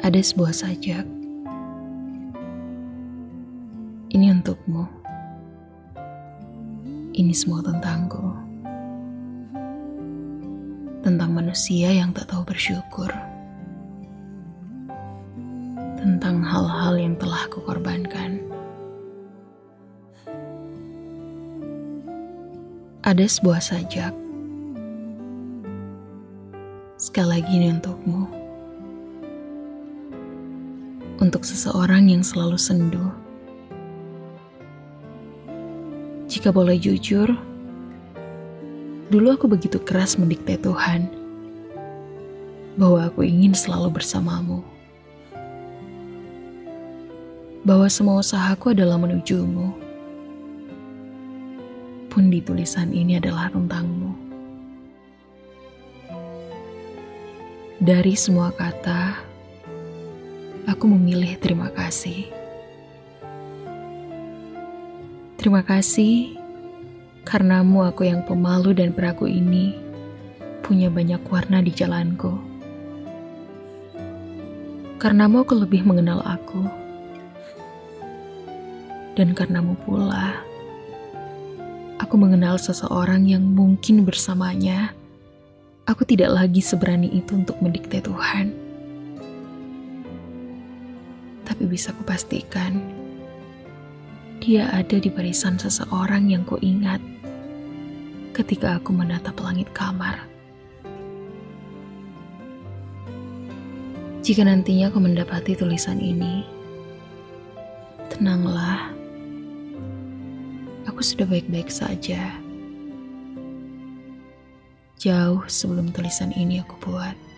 Ada sebuah sajak. Ini untukmu. Ini semua tentangku. Tentang manusia yang tak tahu bersyukur. Tentang hal-hal yang telah kukorbankan. Ada sebuah sajak. Sekali lagi ini untukmu. Untuk seseorang yang selalu sendu. Jika boleh jujur, dulu aku begitu keras mendikte Tuhan bahwa aku ingin selalu bersamamu. Bahwa semua usahaku adalah menujumu. Pun di tulisan ini adalah tentangmu. Dari semua kata, aku memilih terima kasih. Terima kasih karenamu aku yang pemalu dan peragu ini punya banyak warna di jalanku. Karenamu aku lebih mengenal aku. Dan karenamu pula, aku mengenal seseorang yang mungkin bersamanya, aku tidak lagi seberani itu untuk mendikte Tuhan. Bisa kupastikan, dia ada di barisan seseorang yang kuingat ketika aku menatap langit kamar. Jika nantinya aku mendapati tulisan ini, tenanglah, aku sudah baik-baik saja. Jauh sebelum tulisan ini aku buat.